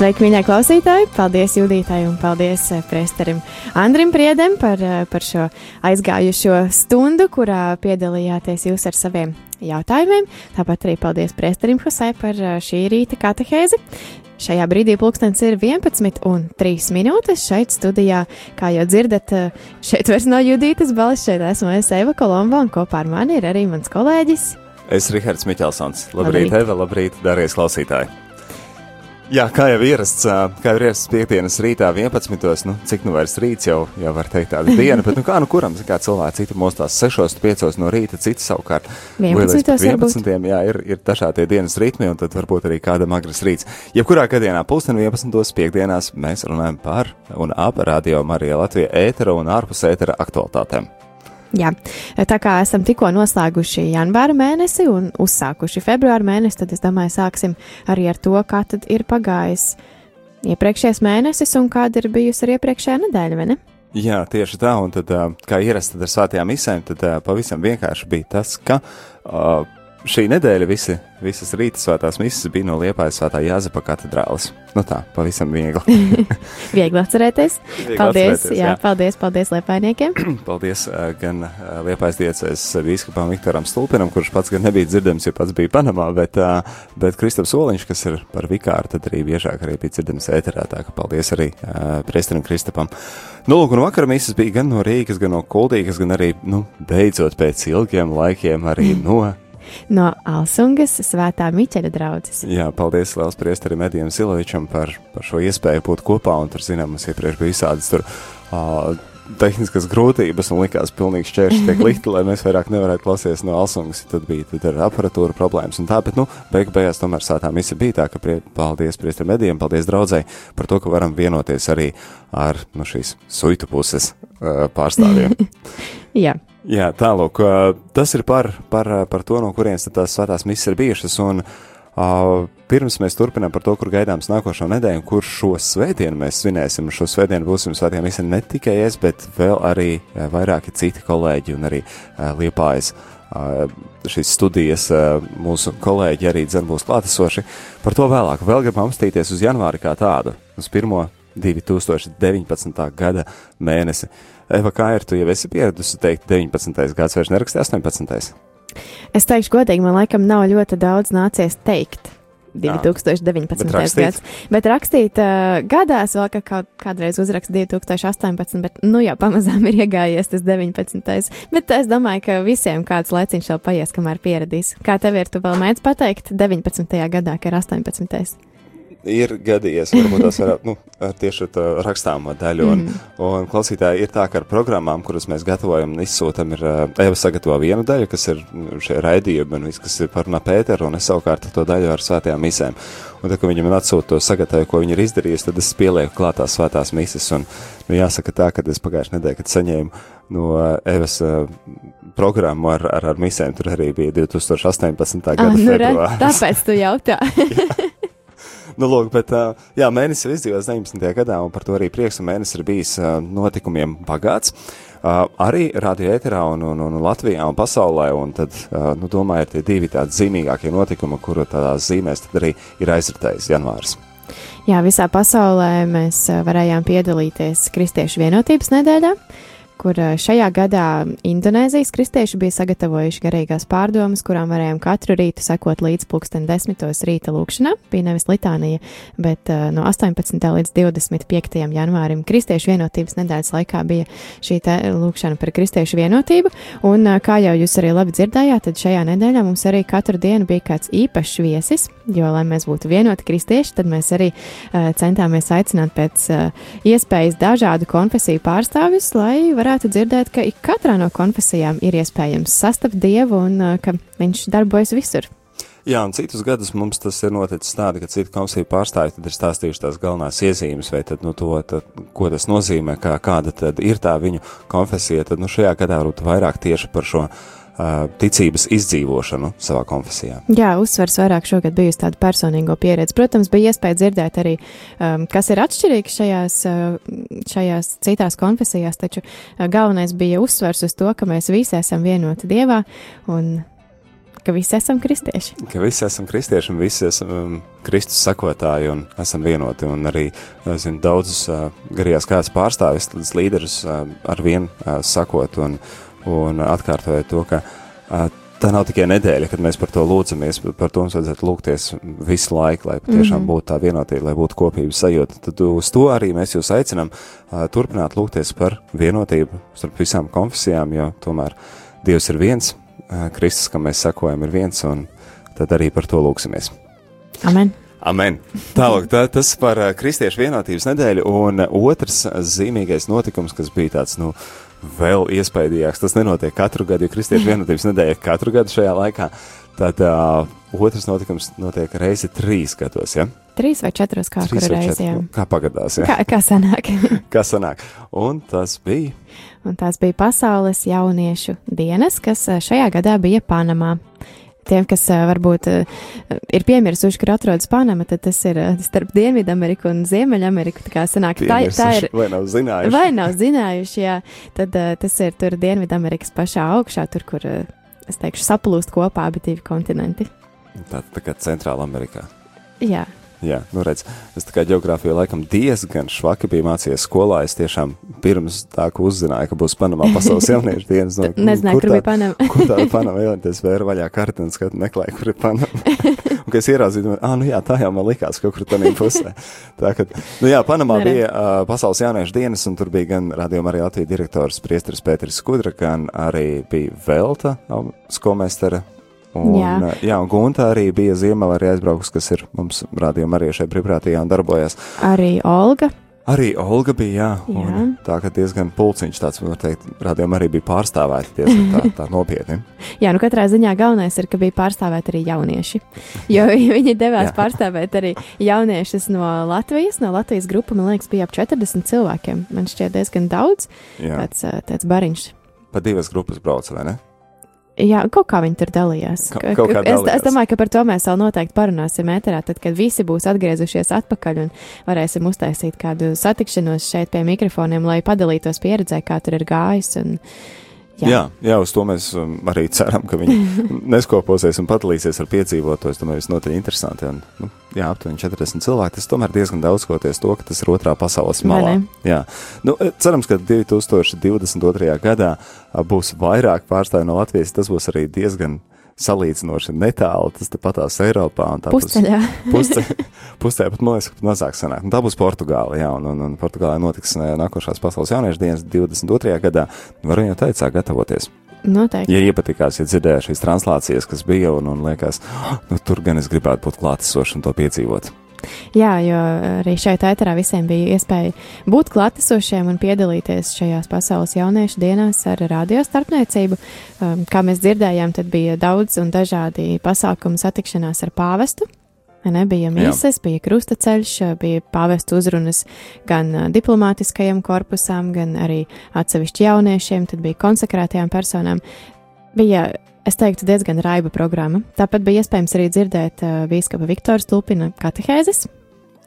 Sveiki, mīļie klausītāji! Paldies Judītai un paldies eh, presterim Andrim Priedem par, eh, par šo aizgājušo stundu, kurā piedalījāties jūs ar saviem jautājumiem. Tāpat arī paldies presterim Husai par eh, šī rīta katehēzi. Šajā brīdī pulkstenis ir 11 un 3 minūtes šeit studijā. Kā jau dzirdat, šeit vairs nav Judītas balss, šeit esmu es Eva Kolomba un kopā ar mani ir arī mans kolēģis. Es Rihards Miķelsons. Labrīt, labrīt. Eva, labrīt, darbie klausītāji! Jā, kā jau ierasts, kā jau ierasts piekdienas rītā, 11. Nu, cik nu vairs rīts jau, jau var teikt tāda diena, bet nu kā nu kuram, kā cilvēki, citi mostās 6, 5 no rīta, citi savukārt 11. 11. Jā, ir, ir dažādi dienas ritmi, un tad varbūt arī kādam agras rīts. Jebkurā gadījumā pulksten 11. piekdienās mēs runājam par un ap radio Marija Latvija ētera un ārpus ētera aktualitātēm. Jā, tā kā esam tikko noslēguši janvāra mēnesi un uzsākuši februāra mēnesi, tad es domāju, sāksim arī ar to, kā tad ir pagājis iepriekšējais mēnesis un kāda ir bijusi arī iepriekšējā nedēļa, vai ne? Jā, tieši tā, un tad, kā ierasts ar svētajām misēm, tad pavisam vienkārši bija tas, ka uh, šī nedēļa visi, visas rīta svētās misijas bija no Liepājas svētā Jāzepa katedrālis. Nu tā, pavisam viegli. viegli atcerēties. Viegli paldies, atcerēties, jā, jā, paldies, paldies Liepājniekiem. paldies uh, gan uh, Liepājas diecēs bīskapam Viktoram Stulpinam, kurš pats gan nebija dzirdams, jo pats bija Panamā, bet, uh, bet Kristaps Oliņš, kas ir par vikāru, tad arī biežāk arī bija dzirdams ēterā, tā ka paldies arī uh, priesterim Kristapam. Nu, lūk, un vakar misijas bija gan no Rīgas, gan no Kuldīgas, gan arī, nu, beidzot pēc ilgiem laikiem arī no no Alsungas svētā Miķeļa draudzes. Jā, paldies liels priesterim Edijam Silovičam par, par šo iespēju būt kopā, un tur, zinām, mums iepriekš bija visādas tur. Uh, tehniskas grūtības un likās pilnīgi šķēršļi tiek likti, lai mēs vairāk nevarētu klausīties no Alsungas. Tad bija tad ar aparatūru problēmas un tā, bet, nu, beig beigās tomēr sātā misija bija tā, ka prie, paldies priestiem medijiem, paldies draudzēji par to, ka varam vienoties arī ar, nu, šīs suitu puses uh, pārstāvjiem. Jā. Jā, tālūk, tas ir par, par, par to, no kurienes tās svētās misijas ir bijušas. Un, uh, pirms mēs turpinām par to, kur gaidāms nākošo nedēļu, kur šo svētdienu mēs svinēsim. Šo svētdienu būsim svētījām visi ne tikai es, bet vēl arī uh, vairāki citi kolēģi un arī uh, liepājas. Uh, šīs studijas uh, mūsu kolēģi arī dzen būs klātesoši. Par to vēlāk. Vēl gribam apstīties uz janvāri kā tādu, uz 1. 2019. gada mēnesi. Eva, kā ir, tu jau esi pieradusi teikt 19. gads, vairs nerakstīji 18. Es teikšu godīgi, man laikam nav ļoti daudz nācies teikt. 2019. Jā, bet gads. Bet rakstīt uh, gadās vēl, ka kaut kādreiz uzrakst 2018, bet nu jau pamazām ir iegājies tas 19. Bet es domāju, ka visiem kāds laiciņš vēl paies, kamēr pieradīs. Kā tev ir, tu vēl mēdz pateikt 19. gadā, ka ir 18 ir gadījies, varbūt tās var, nu, tieši tā rakstāmo daļu. Un, mm. un klausītāji ir tā, ka ar programmām, kuras mēs gatavojam un izsūtam, ir Eva sagatavo vienu daļu, kas ir šie raidījumi un viss, kas ir par Napēteru, un es savukārt to daļu ar svētajām misēm. Un tad, kad viņi man atsūta to sagatavoju, ko viņi ir izdarījuši, tad es pielieku klātās svētās mises. Un, nu, jāsaka tā, ka es pagājušajā nedēļā, kad saņēmu no Evas uh, programmu ar, ar, ar misēm, tur arī bija 2018. gada ah, nu februāris. Tāpēc tu jautā. Nu, lūk, bet, jā, mēnesis ir izdzīvots 19. gadā, un par to arī prieks, un mēnesis ir bijis notikumiem bagāts. Arī radio ēterā un, un, un Latvijā un pasaulē, un tad, nu, domāju, ir tie divi tādi zīmīgākie notikumi, kuru tādās zīmēs arī ir aizritējis janvārs. Jā, visā pasaulē mēs varējām piedalīties Kristiešu vienotības nedēļā kur eh, šajā gadā Indonēzijas kristieši bija sagatavojuši garīgās pārdomas, kurām varējām katru rītu sekot līdz pulksten desmitos rīta lūkšanā. Bija nevis litānija, bet uh, no 18. līdz 25. janvārim kristiešu vienotības nedēļas laikā bija šī lūkšana par kristiešu vienotību. Un, uh, kā jau jūs arī labi dzirdējāt, tad šajā nedēļā mums arī katru dienu bija kāds īpašs viesis, jo, lai mēs būtu vienoti kristieši, tad mēs arī uh, centāmies aicināt pēc iespējas dažādu konfesiju pārstāvjus, lai varētu varētu dzirdēt, ka ik katrā no konfesijām ir iespējams sastapt Dievu un uh, ka Viņš darbojas visur. Jā, un citus gadus mums tas ir noticis tādi, ka citu komisiju pārstāvji tad ir stāstījuši tās galvenās iezīmes, vai tad, nu, to, tad, ko tas nozīmē, kā, kāda tad ir tā viņu konfesija, tad, nu, šajā gadā varbūt vairāk tieši par šo ticības izdzīvošanu savā konfesijā. Jā, uzsvers vairāk šogad bijusi tāda personīgo pieredze. Protams, bija iespēja dzirdēt arī, um, kas ir atšķirīgs šajās, šajās citās konfesijās, taču galvenais bija uzsvers uz to, ka mēs visi esam vienoti Dievā un ka visi esam kristieši. Ka visi esam kristieši un visi esam um, Kristus sakotāji un esam vienoti. Un arī zinu, daudzus uh, garījās kāds pārstāvis, līderus uh, ar vienu uh, sakot un, un atkārtojot to, ka uh, tā nav tikai nedēļa, kad mēs par to lūdzamies, bet par to mums vajadzētu lūgties visu laiku, lai patiešām mm -hmm. būtu tā vienotība, lai būtu kopības sajūta. Tad uz to arī mēs jūs aicinām uh, turpināt lūgties par vienotību starp visām konfesijām, jo tomēr Dievs ir viens, Kristus, kam mēs sekojam, ir viens, un tad arī par to lūksimies. Amen! Amen. Tālāk, tā, tas par uh, kristiešu vienotības nedēļu, un otrs zīmīgais notikums, kas bija tāds, nu, vēl iespaidīgāks, tas nenotiek katru gadu, jo kristiešu vienotības nedēļa ir katru gadu šajā laikā. Tad uh, otrs notikums notiek reizi trīs gados, ja? Trīs vai četras, kā kura reizi, jā. Kā pagadās, jā. Kā, kā sanāk. kā sanāk. Un tas bija un tās bija Pasaules jauniešu dienas, kas eh, šajā gadā bija Panamā. Tiem, kas uh, varbūt uh, ir piemirsuši, kur atrodas Panama, tad tas ir starp Dienvidameriku un Ziemeļameriku. Tā sanāk, tā, tā ir. Vai nav zinājuši? Vai nav zinājuši, jā. Tad tas ir tur Dienvidamerikas pašā augšā, tur, kur, es teikšu, saplūst kopā abi divi kontinenti. Tā, tā kā Centrāla Amerikā. Jā. Jā, nu redz, es tā kā geogrāfiju laikam diezgan švaki biju mācījies skolā. Es tiešām pirms tā, ka uzzināju, ka būs Panamā pasaules jauniešu dienas. No, Nezināju, kur, kur bija Panama. kur tā ir Panama, jau tas vēra vaļā karti un skat meklēju, kur ir Panama. un, kad es ieraudzīju, ah, nu jā, tā jau man likās kaut kur tādā pusē. tā, kad, nu jā, Panamā Nere. bija uh, pasaules jauniešu dienas, un tur bija gan radījuma arī Latvijas direktors Priesteris Pēteris Skudra, gan arī bija Velta skolmēstera Un, jā. jā, un Gunta arī bija Ziemela arī aizbraukus, kas ir mums rādījuma arī šeit brīvprātījā un darbojas. Arī Olga. Arī Olga bija, jā, jā. Un tā ka diezgan pulciņš tāds, var teikt, rādījumā arī bija pārstāvēti diezgan tā, tā nopietni. jā, nu katrā ziņā galvenais ir, ka bija pārstāvēti arī jaunieši, jo viņi devās pārstāvēt arī jauniešus no Latvijas, no Latvijas grupa, man liekas, bija ap 40 cilvēkiem, man šķiet diezgan daudz, jā. tāds, tāds bariņš. Pa divas grupas brauca, vai ne? Jā, kaut kā viņi tur dalījās. Ka, kaut kā dalījās. Es, es domāju, ka par to mēs vēl noteikti parunāsim ēterā, tad, kad visi būs atgriezušies atpakaļ un varēsim uztaisīt kādu satikšanos šeit pie mikrofoniem, lai padalītos pieredzē, kā tur ir gājis. Un, Jā. jā, jā, uz to mēs um, arī ceram, ka viņi neskoposies un padalīsies ar piedzīvoto. Es domāju, tas notiek interesanti. Un, nu, jā, aptuveni 40 cilvēki. Tas tomēr diezgan daudz skoties to, ka tas ir otrā pasaules malā. Jā, nu, e, cerams, ka 2022. gadā būs vairāk pārstāvju no Latvijas. Tas būs arī diezgan salīdzinoši netālu, tas tepatās Eiropā. Pusceļā. Pusceļā, pusceļā pat man liekas, ka mazāk sanāk. Un tā būs Portugāla, jā, un, un, un Portugālē notiks nākošās pasaules jauniešu dienas 22. gadā. Varu jau teikt, sāk gatavoties. Noteikti. Ja iepatikās, ja dzirdēju šīs translācijas, kas bija, un, un liekas, nu, tur gan es gribētu būt klātesošs un to piedzīvot. Jā, jo arī šeit ēterā visiem bija iespēja būt klātesošiem un piedalīties šajās pasaules jauniešu dienās ar radio starpniecību. Um, kā mēs dzirdējām, tad bija daudz un dažādi pasākumi satikšanās ar pāvestu. Ne, bija mīsas, bija krustaceļš, bija pāvestu uzrunas gan uh, diplomātiskajam korpusam, gan arī atsevišķi jauniešiem, tad bija konsekrētajām personām. Bija es teiktu, diezgan raiba programma. Tāpat bija iespējams arī dzirdēt uh, Vīskapa Viktora Stulpina katehēzes.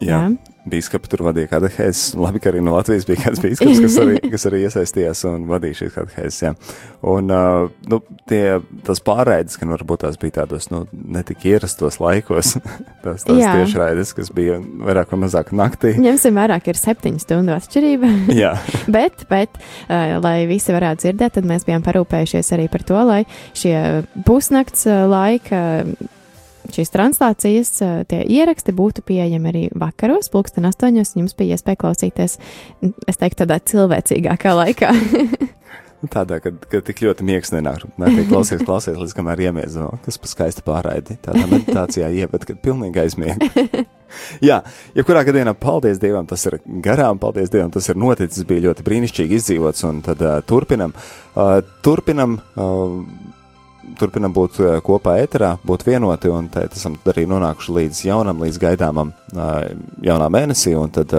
Jā. Jā biskupi tur vadīja katehēzes. Labi, ka arī no Latvijas bija kāds biskups, kas arī, kas arī iesaistījās un vadīja šīs katehēzes. Un uh, nu, tie, tas pārraides, ka varbūt tās bija tādos nu, netik ierastos laikos, tās, tās tiešraides, kas bija vairāk vai mazāk naktī. Ņemsim vērā, ka ir septiņu stundu atšķirība. jā. bet, bet uh, lai visi varētu dzirdēt, tad mēs bijām parūpējušies arī par to, lai šie pusnakts uh, laika šīs translācijas, tie ieraksti būtu pieejami arī vakaros, pulksten astoņos, jums bija iespēja klausīties, es teiktu, tādā cilvēcīgākā laikā. Tādā, kad, kad tik ļoti miegs nenāk, netiek klausies, klausies, līdz kamēr iemies, no, kas pa skaisti pārraidi. Tādā meditācijā ieved, kad pilnīgi aizmieg. Jā, jebkurā gadījumā paldies Dievam, tas ir garām, paldies Dievam, tas ir noticis, bija ļoti brīnišķīgi izdzīvots, un tad uh, turpinam, uh, turpinam. Uh, turpinam būt eh, kopā ēterā, būt vienoti, un tad esam arī nonākuši līdz jaunam, līdz gaidāmam jaunā mēnesī, un tad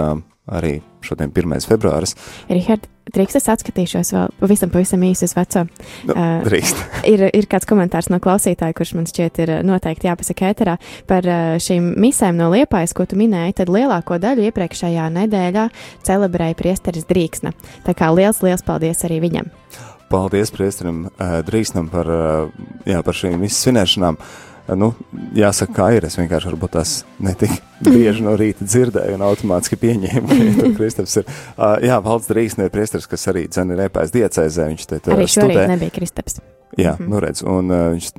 arī šodien 1. februāris. Rihard, drīkst es atskatīšos vēl pavisam, pavisam īsi uz veco. Nu, drīkst. Uh, ir, ir kāds komentārs no klausītāja, kurš man šķiet ir noteikti jāpasaka ēterā par šīm misēm no liepājas, ko tu minēji, tad lielāko daļu iepriekšējā nedēļā celebrēja priesteris Drīksna. Tā kā liels, liels paldies arī viņam! Paldies priesterim uh, Drīsnam par, uh, jā, par šīm visas svinēšanām. Uh, nu, jāsaka, kā ir. Es vienkārši varbūt tās netik bieži no rīta dzirdēju un automātiski pieņēmu, ka tur Kristaps ir. Jā, valsts Drīsne ir priesteris, kas arī dzene repēs diecēzē. Viņš te Arī šorīt nebija Kristaps. Jā, mm -hmm. nu redz, un viņš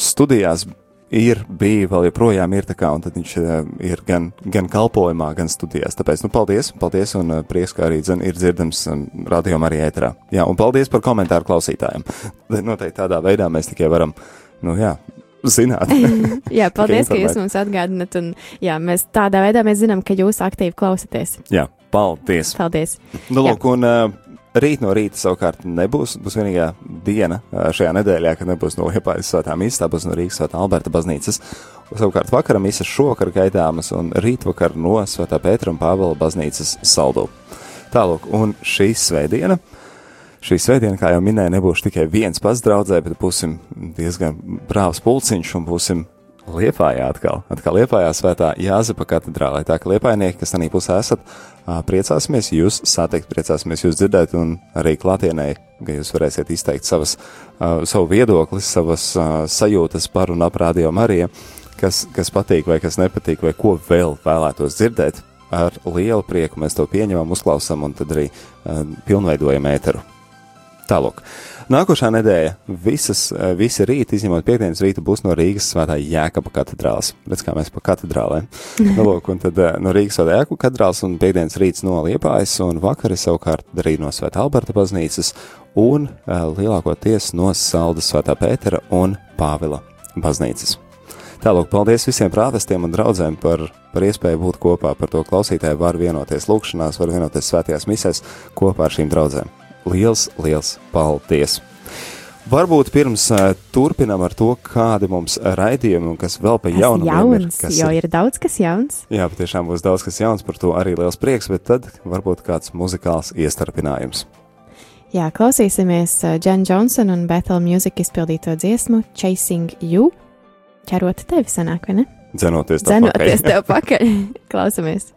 studijās ir, bija, vēl joprojām ir tā kā, un tad viņš uh, ir gan, gan kalpojumā, gan studijās. Tāpēc, nu, paldies, paldies, un uh, prieks, ka arī dzen, ir dzirdams um, radio arī ēterā. Jā, un paldies par komentāru klausītājiem. Noteikti tādā veidā mēs tikai varam, nu jā, zināt. jā, paldies, ka jūs mums atgādinat, un jā, mēs tādā veidā mēs zinām, ka jūs aktīvi klausaties. Jā, paldies. Paldies. Nu, lūk, jā. un uh, Rīt no rīta savukārt nebūs. Būs vienīgā diena šajā nedēļā, kad nebūs no Liepājas svētā mīsā, tā būs no Rīgas svētā Alberta baznīcas. Savukārt vakarā mīsas šovakar gaidāmas un rītvakar no svētā Pētera un Pāvela baznīcas saldu. Tālāk, un šī svētdiena. Šī svētdiena, kā jau minēju, nebūs tikai viens pats draudzē, bet būsim diezgan brāvs pulciņš un būsim Liepājā atkal, atkal Liepājā svētā Jāzepa katedrālē. Tā kā liepainieki, kas tanī pusē esat, priecāsimies jūs satikt, priecāsimies jūs dzirdēt un arī klātienē, ka jūs varēsiet izteikt savas, savu viedokli, savas sajūtas par un ap radio Mariju, kas, kas patīk vai kas nepatīk vai ko vēl vēlētos dzirdēt. Ar lielu prieku mēs to pieņemam, uzklausām un tad arī pilnveidojam ēteru. Tālāk. Nākošā nedēļa visas, eh, visi rīti, izņemot piekdienas rītu, būs no Rīgas svētā Jēkaba katedrāls. Redz, kā mēs pa katedrālēm. nu, lūk, un tad eh, no Rīgas svētā Jēkaba katedrāls un piekdienas rīts no Liepājas un vakari savukārt arī no svētā Alberta baznīcas un uh, lielākoties no Saldas svētā Pētera un Pāvila baznīcas. Tālāk, paldies visiem prāvestiem un draugiem par, par iespēju būt kopā. Par to klausītāji var vienoties lūgšanās, var vienoties svētajās misēs kopā ar šīm draudzēm liels, liels paldies! Varbūt pirms uh, turpinām ar to, kādi mums raidījumi un kas vēl pa jaunu ir. Kas jo ir daudz kas jauns. Jā, patiešām būs daudz kas jauns, par to arī liels prieks, bet tad varbūt kāds muzikāls iestarpinājums. Jā, klausīsimies Džena uh, Johnsona un Bethel Music izpildīto dziesmu Chasing You. Ķerot tevi sanāk, vai ne? Dzenoties tev Dzenoties pakaļ. tev pakaļ. Klausamies!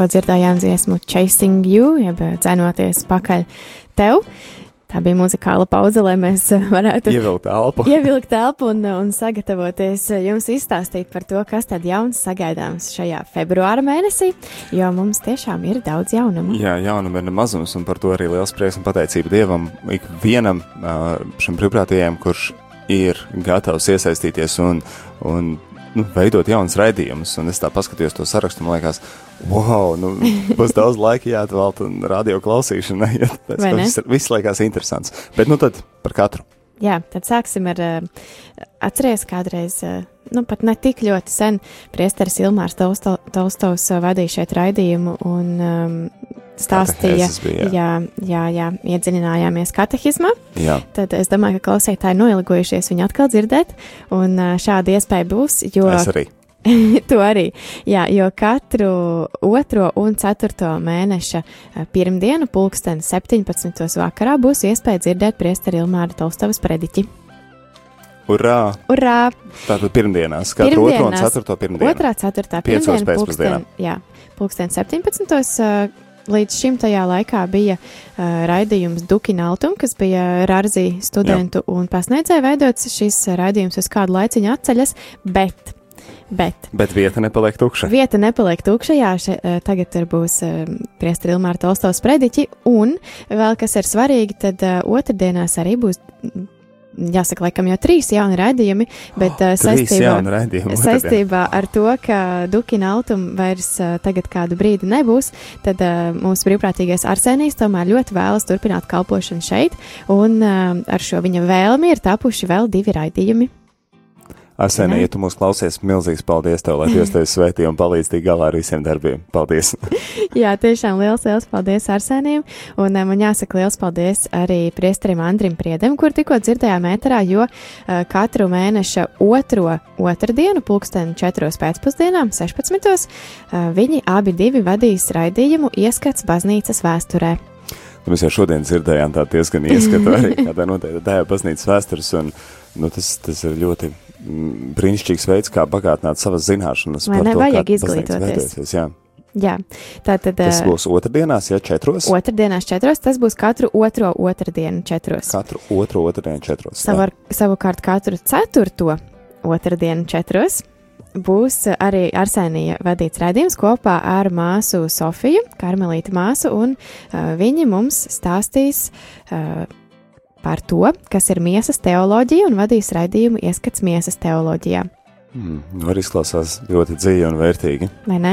Tikko dzirdējām dziesmu Chasing You, jeb dzenoties pakaļ tev. Tā bija muzikāla pauze, lai mēs varētu Ievilkt elpu. ievilkt telpu un, un sagatavoties jums izstāstīt par to, kas tad jauns sagaidāms šajā februāra mēnesī, jo mums tiešām ir daudz jaunumu. Jā, jaunuma ir mazums, un par to arī liels prieks un pateicība Dievam ikvienam šim brīvprātīgajam, kurš ir gatavs iesaistīties un, un nu, veidot jaunas raidījumus. Un es tā paskatījos to sarakstu, man liekas, wow, nu, būs daudz laika jāatvēlta radio klausīšanai. Ja, ne? viss, viss liekas interesants. Bet nu tad par katru. Jā, tad sāksim ar, eh, atceries kādreiz, eh, nu pat ne tik ļoti sen, priesteris Ilmārs Tolstovs eh, vadīja šeit raidījumu un um, stāstīja, bija, jā. jā, jā, jā, iedziļinājāmies katehizmā. Jā, Tad es domāju, ka klausītāji noilgojušies viņu atkal dzirdēt, un šāda iespēja būs, jo es arī. to arī, jā, jo katru otro un ceturto mēneša pirmdienu, pulksten 17. vakarā, būs iespēja dzirdēt priesteri Ilmāra Tolstovas prediķi. Urā! Urā! Tātad pirmdienās, katru otro un Pirmdienās. ceturto pirmdienu. Otrā, ceturtā pirmdiena, pulksten, jā, pulksten 17. Līdz šim tajā laikā bija uh, raidījums Dukina Altum, kas bija Rārzī studentu Jā. un pasniedzēju veidots. Šis raidījums uz kādu laiciņu atceļas, bet, bet Bet vieta nepaliek tukša. Vieta nepaliek tukšajā. Še, eh, tagad tur būs priesteri Ilmāra Tolstovs prediķi, un vēl kas ir svarīgi, tad otrdienās arī būs, jāsaka, laikam jau trīs jauni raidījumi, bet Oh, Trīs saistībā, raidījumi. saistībā ar to, ka Dukina Altuma vairs uh, tagad kādu brīdi nebūs, tad uh, mūsu brīvprātīgais Arsenijs tomēr ļoti vēlas turpināt kalpošanu šeit, un uh, ar šo viņa vēlmi ir tapuši vēl divi raidījumi. Arsenē, Jā. ja tu mūs klausies, milzīgs paldies tev, lai Dievs tevi svētī un palīdz tik galā ar visiem darbiem. Paldies! Jā, tiešām liels, liels paldies Arsenijam. Un man jāsaka liels paldies arī priesterim Andrim Priedem, kur tikko dzirdējām ēterā, jo uh, katru mēneša otro otrdienu, pulksteni 4. pēcpusdienām, 16. Uh, viņi abi divi vadīs raidījumu Ieskats baznīcas vēsturē. Nu, Mēs jau šodien dzirdējām tādu diezgan ieskatu arī kādā noteikti tajā baznīcas vēstures, un nu, tas, tas ir ļoti brīnišķīgs veids, kā bagātināt savas zināšanas. Vai ne? to, Vajag izglītoties. Jā, Jā, tā tad tas būs otrdienās, ja četros. otrdienās četros, tas būs katru otro otrdienu četros. Katru otro otrdienu četros. Savar, savukārt katru ceturto otrdienu četros būs arī Arsenija vadīts raidījums kopā ar māsu Sofiju, Karmelīta māsu, un uh, viņi mums stāstīs uh, par to, kas ir miesas teoloģija, un vadīs raidījumu ieskats miesas teoloģijā. Mm, arī izklausās ļoti dzīvi un vērtīgi. Vai ne?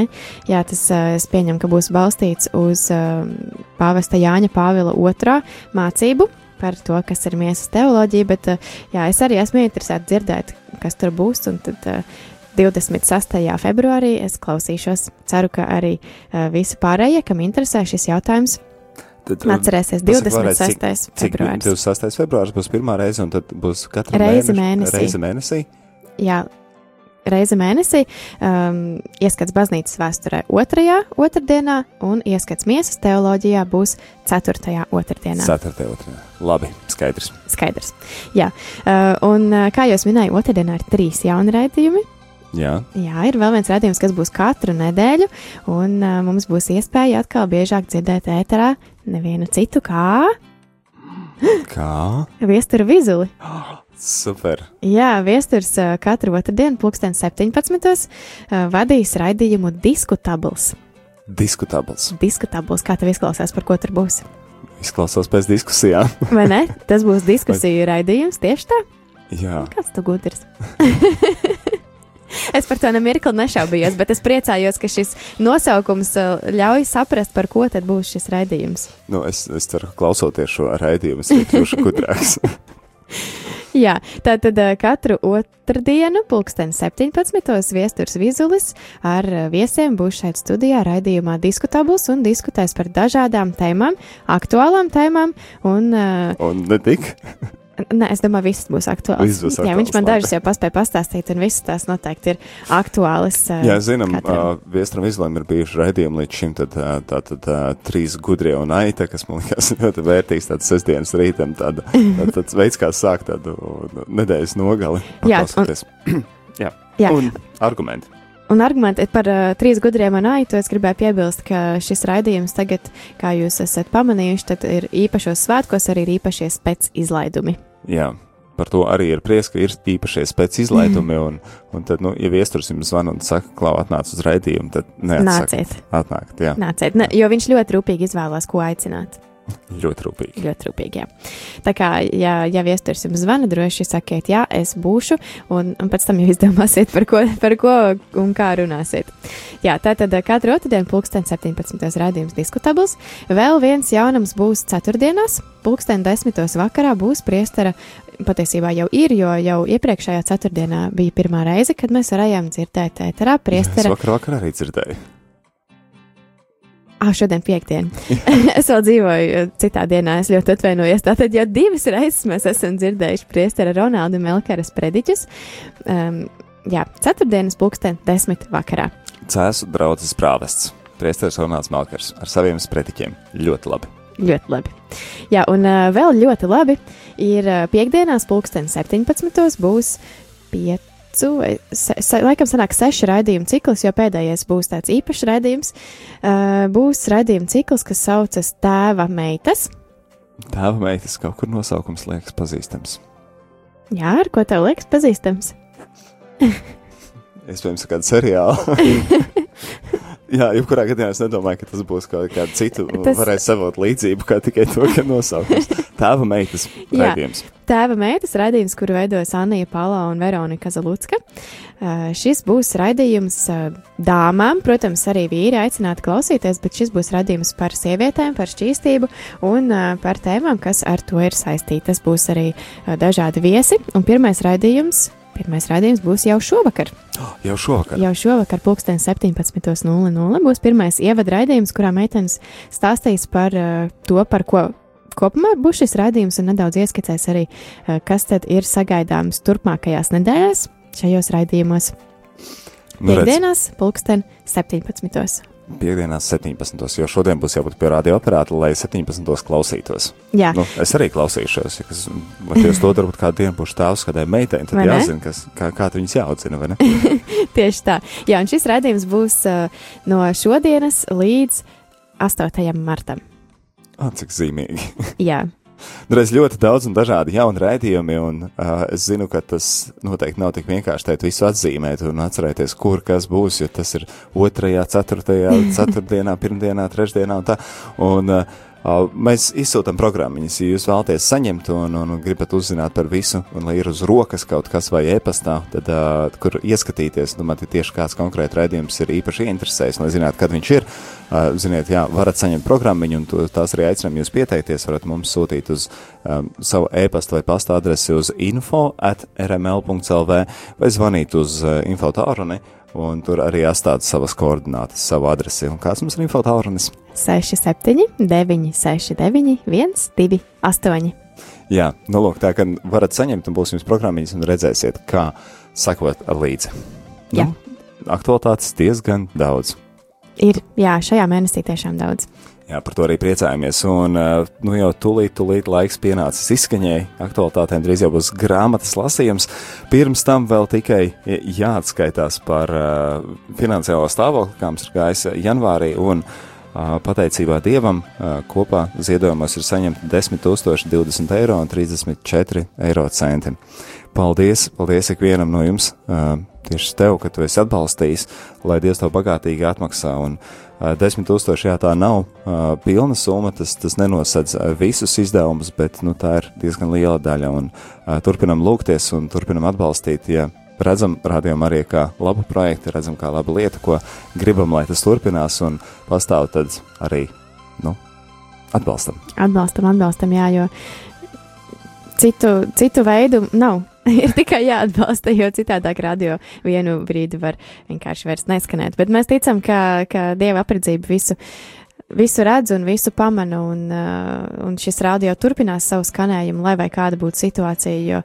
Jā, tas uh, es pieņemu, ka būs balstīts uz uh, pāvesta Jāņa Pāvila otrā mācību par to, kas ir miesas teoloģija, bet uh, jā, es arī esmu interesēta dzirdēt, kas tur būs, un tad uh, 26. februārī es klausīšos. Ceru, ka arī visi pārējie, kam interesē šis jautājums, Tad, Atcerēsies, pasaka vēlreiz, 26. Cik februāris. 26. februāris būs pirmā reize, un tad būs katra mēneša- mēnesī. Reizi mēnesī. Jā, reize mēnesī, um, ieskats baznīcas vēsturē otrajā otrdienā, un ieskats miesas teoloģijā būs ceturtajā otrdienā. 4. otrdienā. Labi, skaidrs. Skaidrs. Jā, uh, un uh, kā jau minēju, otrdienā ir trīs jauni raidījumi. Jā, Jā, ir vēl viens raidījums, kas būs katru nedēļu, un uh, mums būs iespēja atkal biežāk dzirdēt ēterā nevienu citu kā kā? viesturu vizuli. Super. Jā, viesturs katru otrdienu, pulksten 17. Uh, vadīs raidījumu diskutabls. Diskutabls. Diskutabls, kā tev izklausās, par ko tur būs? Izklausās pēc diskusijām. Vai ne? Tas būs diskusiju raidījums tieši tā. Jā, Kāds tu gudrs? es par to nemirkli nešaubījos, bet es priecājos, ka šis nosaukums uh, ļauj saprast, par ko tad būs šis raidījums. nu, es, es ceru, ka klausoties šo raidījumu, es kļūšu gudrāks. Jā, tātad uh, katru otrdienu, pulksten 17. viesturs vizulis ar uh, viesiem būs šeit studijā raidījumā diskutabls un diskutēs par dažādām tēmām, aktuālām tēmām un uh, Un ne tik. Nē, es domāju, viss būs aktuāls. Viss būs Jā, viņš man labi. dažas jau paspēja pastāstīt, un visas tās noteikti ir aktuālas. ā, Jā, zinām, katram. uh, Viestram izlēma ir bijuši raidījumi līdz šim, tad uh, tātad uh, trīs gudrie un aita, kas man liekas ļoti vērtīgs, tāds sestdienas rītam, tāda, tā, tāds veids, kā sākt tādu nedēļas nogali. Jā, un-. Jā, Jā. un argumenti. Un argumenti par uh, trīs gudriem un aitu es gribēju piebilst, ka šis raidījums tagad, kā jūs esat pamanījuši, tad ir īpašos svētkos arī ir īpašie spēc izlaidumi. Jā. Par to arī ir prieks, ka ir īpašie spēc izlaidumi, un, un tad, nu, ja viesturs jums zvana un saka, klau, atnāc uz raidījumu, tad neatsaka. Nāciet, Atnākt, jā, nāciet, ne, jo viņš ļoti rūpīgi izvēlās, ko aicināt. Ļoti rūpīgi. Ļoti rūpīgi, jā. Tā kā, ja, ja viesturs jums zvana, droši sakiet, jā, es būšu, un, un pēc tam jau izdomāsiet, par ko, par ko un kā runāsiet. Jā, tā tad katru otrdienu pulksten 17. rādījums diskutabls. Vēl viens jaunums būs ceturtdienās, pulksten 10. vakarā būs priestara. Patiesībā jau ir, jo jau iepriekšējā ceturtdienā bija pirmā reize, kad mēs varējām dzirdēt ēterā Es priestara. vakar, vakar arī dzirdēju. Ah, šodien piekdiena. es vēl dzīvoju eh, citā dienā, es ļoti atvainojos. Tātad jau divas reizes mēs esam dzirdējuši priestera Ronaldu Melkaras prediķus. Um, jā, ceturtdienas pulksten desmit vakarā. Cēsu draudzes prāvests, priesteris Ronalds Melkers ar saviem sprediķiem. Ļoti labi. Ļoti labi. Jā, un uh, vēl ļoti labi ir uh, piekdienās pulksten 17. būs piecu, vai se, se, laikam sanāk seši raidījumu cikls, jo pēdējais būs tāds īpašs raidījums. Uh, būs raidījumu cikls, kas saucas Tēva meitas. Tēva meitas kaut kur nosaukums liekas pazīstams. Jā, ar ko tev liekas pazīstams? Iespējams, kāda seriāla. Jā, jebkurā gadījumā es nedomāju, ka tas būs kaut kāda cita. Tas-. Varēs savot līdzību, kā tikai to, ka nosaukums. Tēva meitas Jā. raidījums. Tēva meitas raidījums, kuru veidos Anija Pala un Veronika Zalutska. Uh, šis būs raidījums uh, dāmām, protams, arī vīri aicināti klausīties, bet šis būs raidījums par sievietēm, par šķīstību un uh, par tēmām, kas ar to ir saistītas. Būs arī uh, dažādi viesi, un pirmais raidījums. Pirmais raidījums būs jau šovakar. Jau šovakar. Jau šovakar, pulksten 17.00, būs pirmais ievada raidījums, kurā meitenes stāstīs par uh, to, par ko kopumā būs šis raidījums, un nedaudz ieskicēs arī, uh, kas tad ir sagaidāms turpmākajās nedēļās šajos raidījumos. Nu, Piektdienās, pulksten 17. Piekdienās 17. jo šodien būs jābūt pie radioaparāta, lai 17. klausītos. Jā, Nu, es arī klausīšos, ja kas, jūs to darbat kādu dienu būšu tēvs kādai meitei, tad Vai jāzina, kas, kā, kā viņas jāaudzina, vai ne? tieši tā. Jā, un šis raidījums būs uh, no šodienas līdz 8. martam. Ah, cik zīmīgi. Jā, Reiz ļoti daudz un dažādi jauni raidījumi, un uh, es zinu, ka tas noteikti nav tik vienkārši teikt visu atzīmēt un atcerēties, kur kas būs, jo tas ir otrajā, ceturtajā, ceturtdienā, pirmdienā, trešdienā un tā. Un, Uh, mēs izsūtām programmiņas, ja jūs vēlaties saņemt un, un, gribat uzzināt par visu, un lai ir uz rokas kaut kas vai e-pastā, tad, uh, kur ieskatīties, domāt, ja tieši kāds konkrēts raidījums ir īpaši interesējis, lai zinātu, kad viņš ir. Uh, ziniet, jā, varat saņemt programmiņu, un to, tās arī aicinām jūs pieteikties. Varat mums sūtīt uz um, savu e-pasta vai pasta adresi uz info at rml.lv vai zvanīt uz uh, info tālruni, un tur arī atstāt savas koordinātas, savu adresi. Un kāds mums ir info tālrunis? 67, 969, 128. Jā, nu lūk, tā kā varat saņemt un būs jums programmiņas un redzēsiet, kā sakot līdzi. Jā. Nu, aktualitātes diezgan daudz. Ir, jā, šajā mēnesī tiešām daudz. Jā, par to arī priecājamies. Un uh, nu jau tūlīt, tūlīt laiks pienācis izskaņai. Aktualitātēm drīz jau būs grāmatas lasījums. Pirms tam vēl tikai jāatskaitās par uh, finansiālo stāvokli, kā mums ir gājis janvārī. Un, uh, Pateicībā Dievam uh, kopā ziedojumos ir saņemti 10,020 eiro un 34 eiro centi. Paldies, paldies ikvienam no jums, tieši tev, ka tu esi atbalstījis, lai Dievs tev bagātīgi atmaksā. Un, uh, 10,000 jā, tā nav uh, pilna summa, tas, tas nenosedz uh, visus izdevumus, bet nu, tā ir diezgan liela daļa. Un, uh, turpinam lūgties un turpinam atbalstīt. Ja redzam rādījumu arī kā labu projektu, redzam kā labu lietu, ko gribam, lai tas turpinās un pastāv, tad arī nu, atbalstam. Atbalstam, atbalstam, jā, jo citu, citu veidu nav. ir tikai jāatbalsta, jo citādāk radio vienu brīdi var vienkārši vairs neskanēt. Bet mēs ticam, ka, ka Dieva apredzība visu, visu redz un visu pamana, un, un šis radio turpinās savu skanējumu, lai vai kāda būtu situācija, jo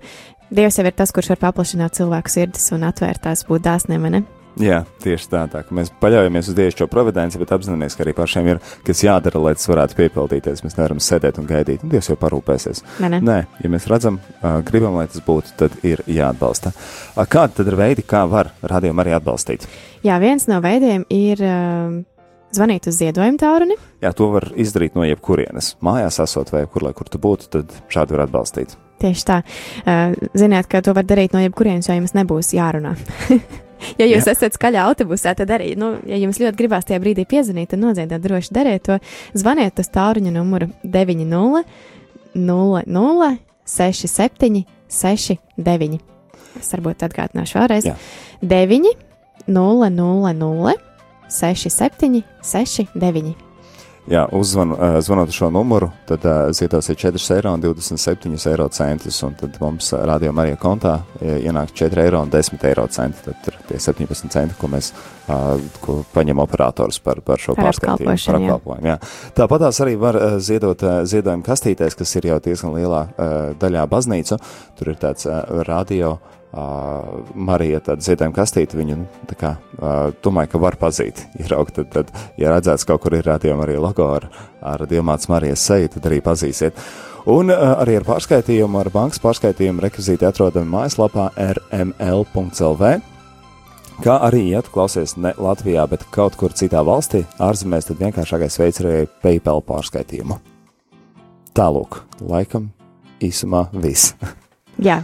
Dievs jau ir tas, kurš var paplašināt cilvēku sirdis un atvērt tās būt dāsniem, ne? Jā, tieši tā, tā ka mēs paļaujamies uz Dievu providenci, bet apzināmies, ka arī pašiem ir kas jādara, lai tas varētu piepildīties. Mēs nevaram sēdēt un gaidīt, un Dievs jau parūpēsies. Ne, ne. Nē, ja mēs redzam, gribam, lai tas būtu, tad ir jāatbalsta. Kādi tad ir veidi, kā var radiomu arī atbalstīt? Jā, viens no veidiem ir zvanīt uz ziedojumu tālruni. Jā, to var izdarīt no jebkurienes. Mājās esot vai kur, lai kur tu būtu, tad šādi var atbalstīt. Tieši tā. Ziniet, ka to var darīt no jebkurienes, jo jums nebūs jārunā. ja jūs Jā. esat skaļā autobusā, tad arī, nu, ja jums ļoti gribās tajā brīdī piezvanīt, tad noziet, droši dariet to. Zvaniet uz tāruņa numuru 90 00 67 69. Es varbūt atgādināšu vēlreiz. Jā. 9 0 0 0 67 69. Jā, uzzvan, uh, zvanot uz šo numuru, tad uh, ziedosiet 4,27 eiro centus, un tad mums rādījuma arī kontā ienāk 4,10 eiro eiro centi. Tad ir tie 17 centi, ko mēs uh, ko paņem operators par, par šo pārskaitījumu. Par apkalpojumu. Jā. Tāpat tās arī var uh, ziedot uh, ziedojumu kastītēs, kas ir jau diezgan lielā uh, daļā baznīcu. Tur ir tāds uh, radio. Uh, Marija tāda ziedojuma kastīte, viņu nu, tā kā, uh, domāju, ka var pazīt. Ieraugt, tad, tad, ja redzēts, kaut kur ir rādījuma arī logo ar, ar Dievmāts Marijas seju, tad arī pazīsiet. Un uh, arī ar pārskaitījumu, ar bankas pārskaitījumu rekvizīti atrodami mājaslapā rml.lv. Kā arī, ja tu klausies ne Latvijā, bet kaut kur citā valstī, ārzemēs, tad vienkāršākais veids ir arī PayPal pārskaitījumu. Tālūk, laikam īsumā viss. Jā,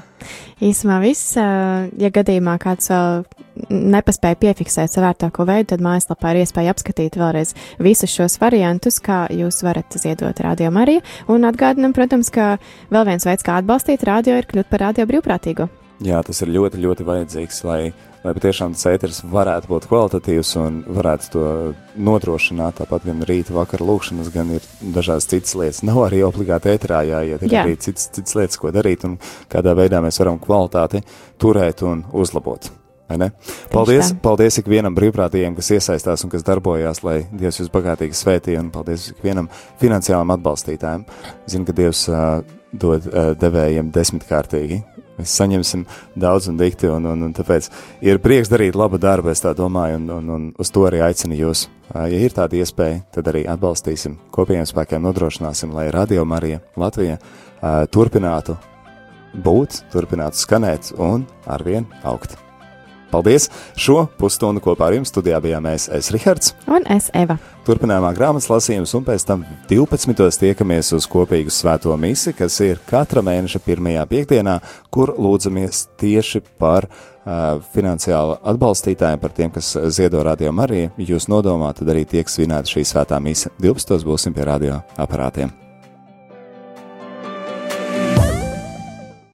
īsumā viss. Ja gadījumā kāds vēl nepaspēja piefiksēt savērtāko veidu, tad mājaslapā ir iespēja apskatīt vēlreiz visus šos variantus, kā jūs varat ziedot radio Mariju. Un atgādinam, protams, ka vēl viens veids, kā atbalstīt radio, ir kļūt par radio brīvprātīgo. Jā, tas ir ļoti, ļoti vajadzīgs, lai lai patiešām tas ēteris varētu būt kvalitatīvs un varētu to nodrošināt. Tāpat gan rīta, vakara lūkšanas, gan ir dažādas citas lietas. Nav arī obligāti ēterā jāiet, ir Jā. arī citas, citas lietas, ko darīt un kādā veidā mēs varam kvalitāti turēt un uzlabot. Paldies, paldies ikvienam brīvprātīgiem, kas iesaistās un kas darbojās, lai Dievs jūs bagātīgi svētīja, un paldies ikvienam finansiālam atbalstītājam. Zinu, ka Dievs uh, dod uh, devējiem desmitkārtīgi Mēs saņemsim daudz un dikti, un, un, un tāpēc ir prieks darīt labu darbu, es tā domāju, un, un, un uz to arī aicinu jūs. Ja ir tāda iespēja, tad arī atbalstīsim, kopējiem spēkiem nodrošināsim, lai Radio Marija Latvija turpinātu būt, turpinātu skanēt un arvien augt. Paldies! Šo pusstundu kopā ar jums studijā bijām mēs, es Rihards un es Eva. Turpinājumā grāmatas lasījums, un pēc tam 12. tiekamies uz kopīgu svēto misi, kas ir katra mēneša pirmajā piekdienā, kur lūdzamies tieši par uh, finansiāli atbalstītājiem, par tiem, kas ziedo radio Mariju. Jūs nodomā, tad arī tiek svinēta šī svētā mise. 12. būsim pie radio aparātiem.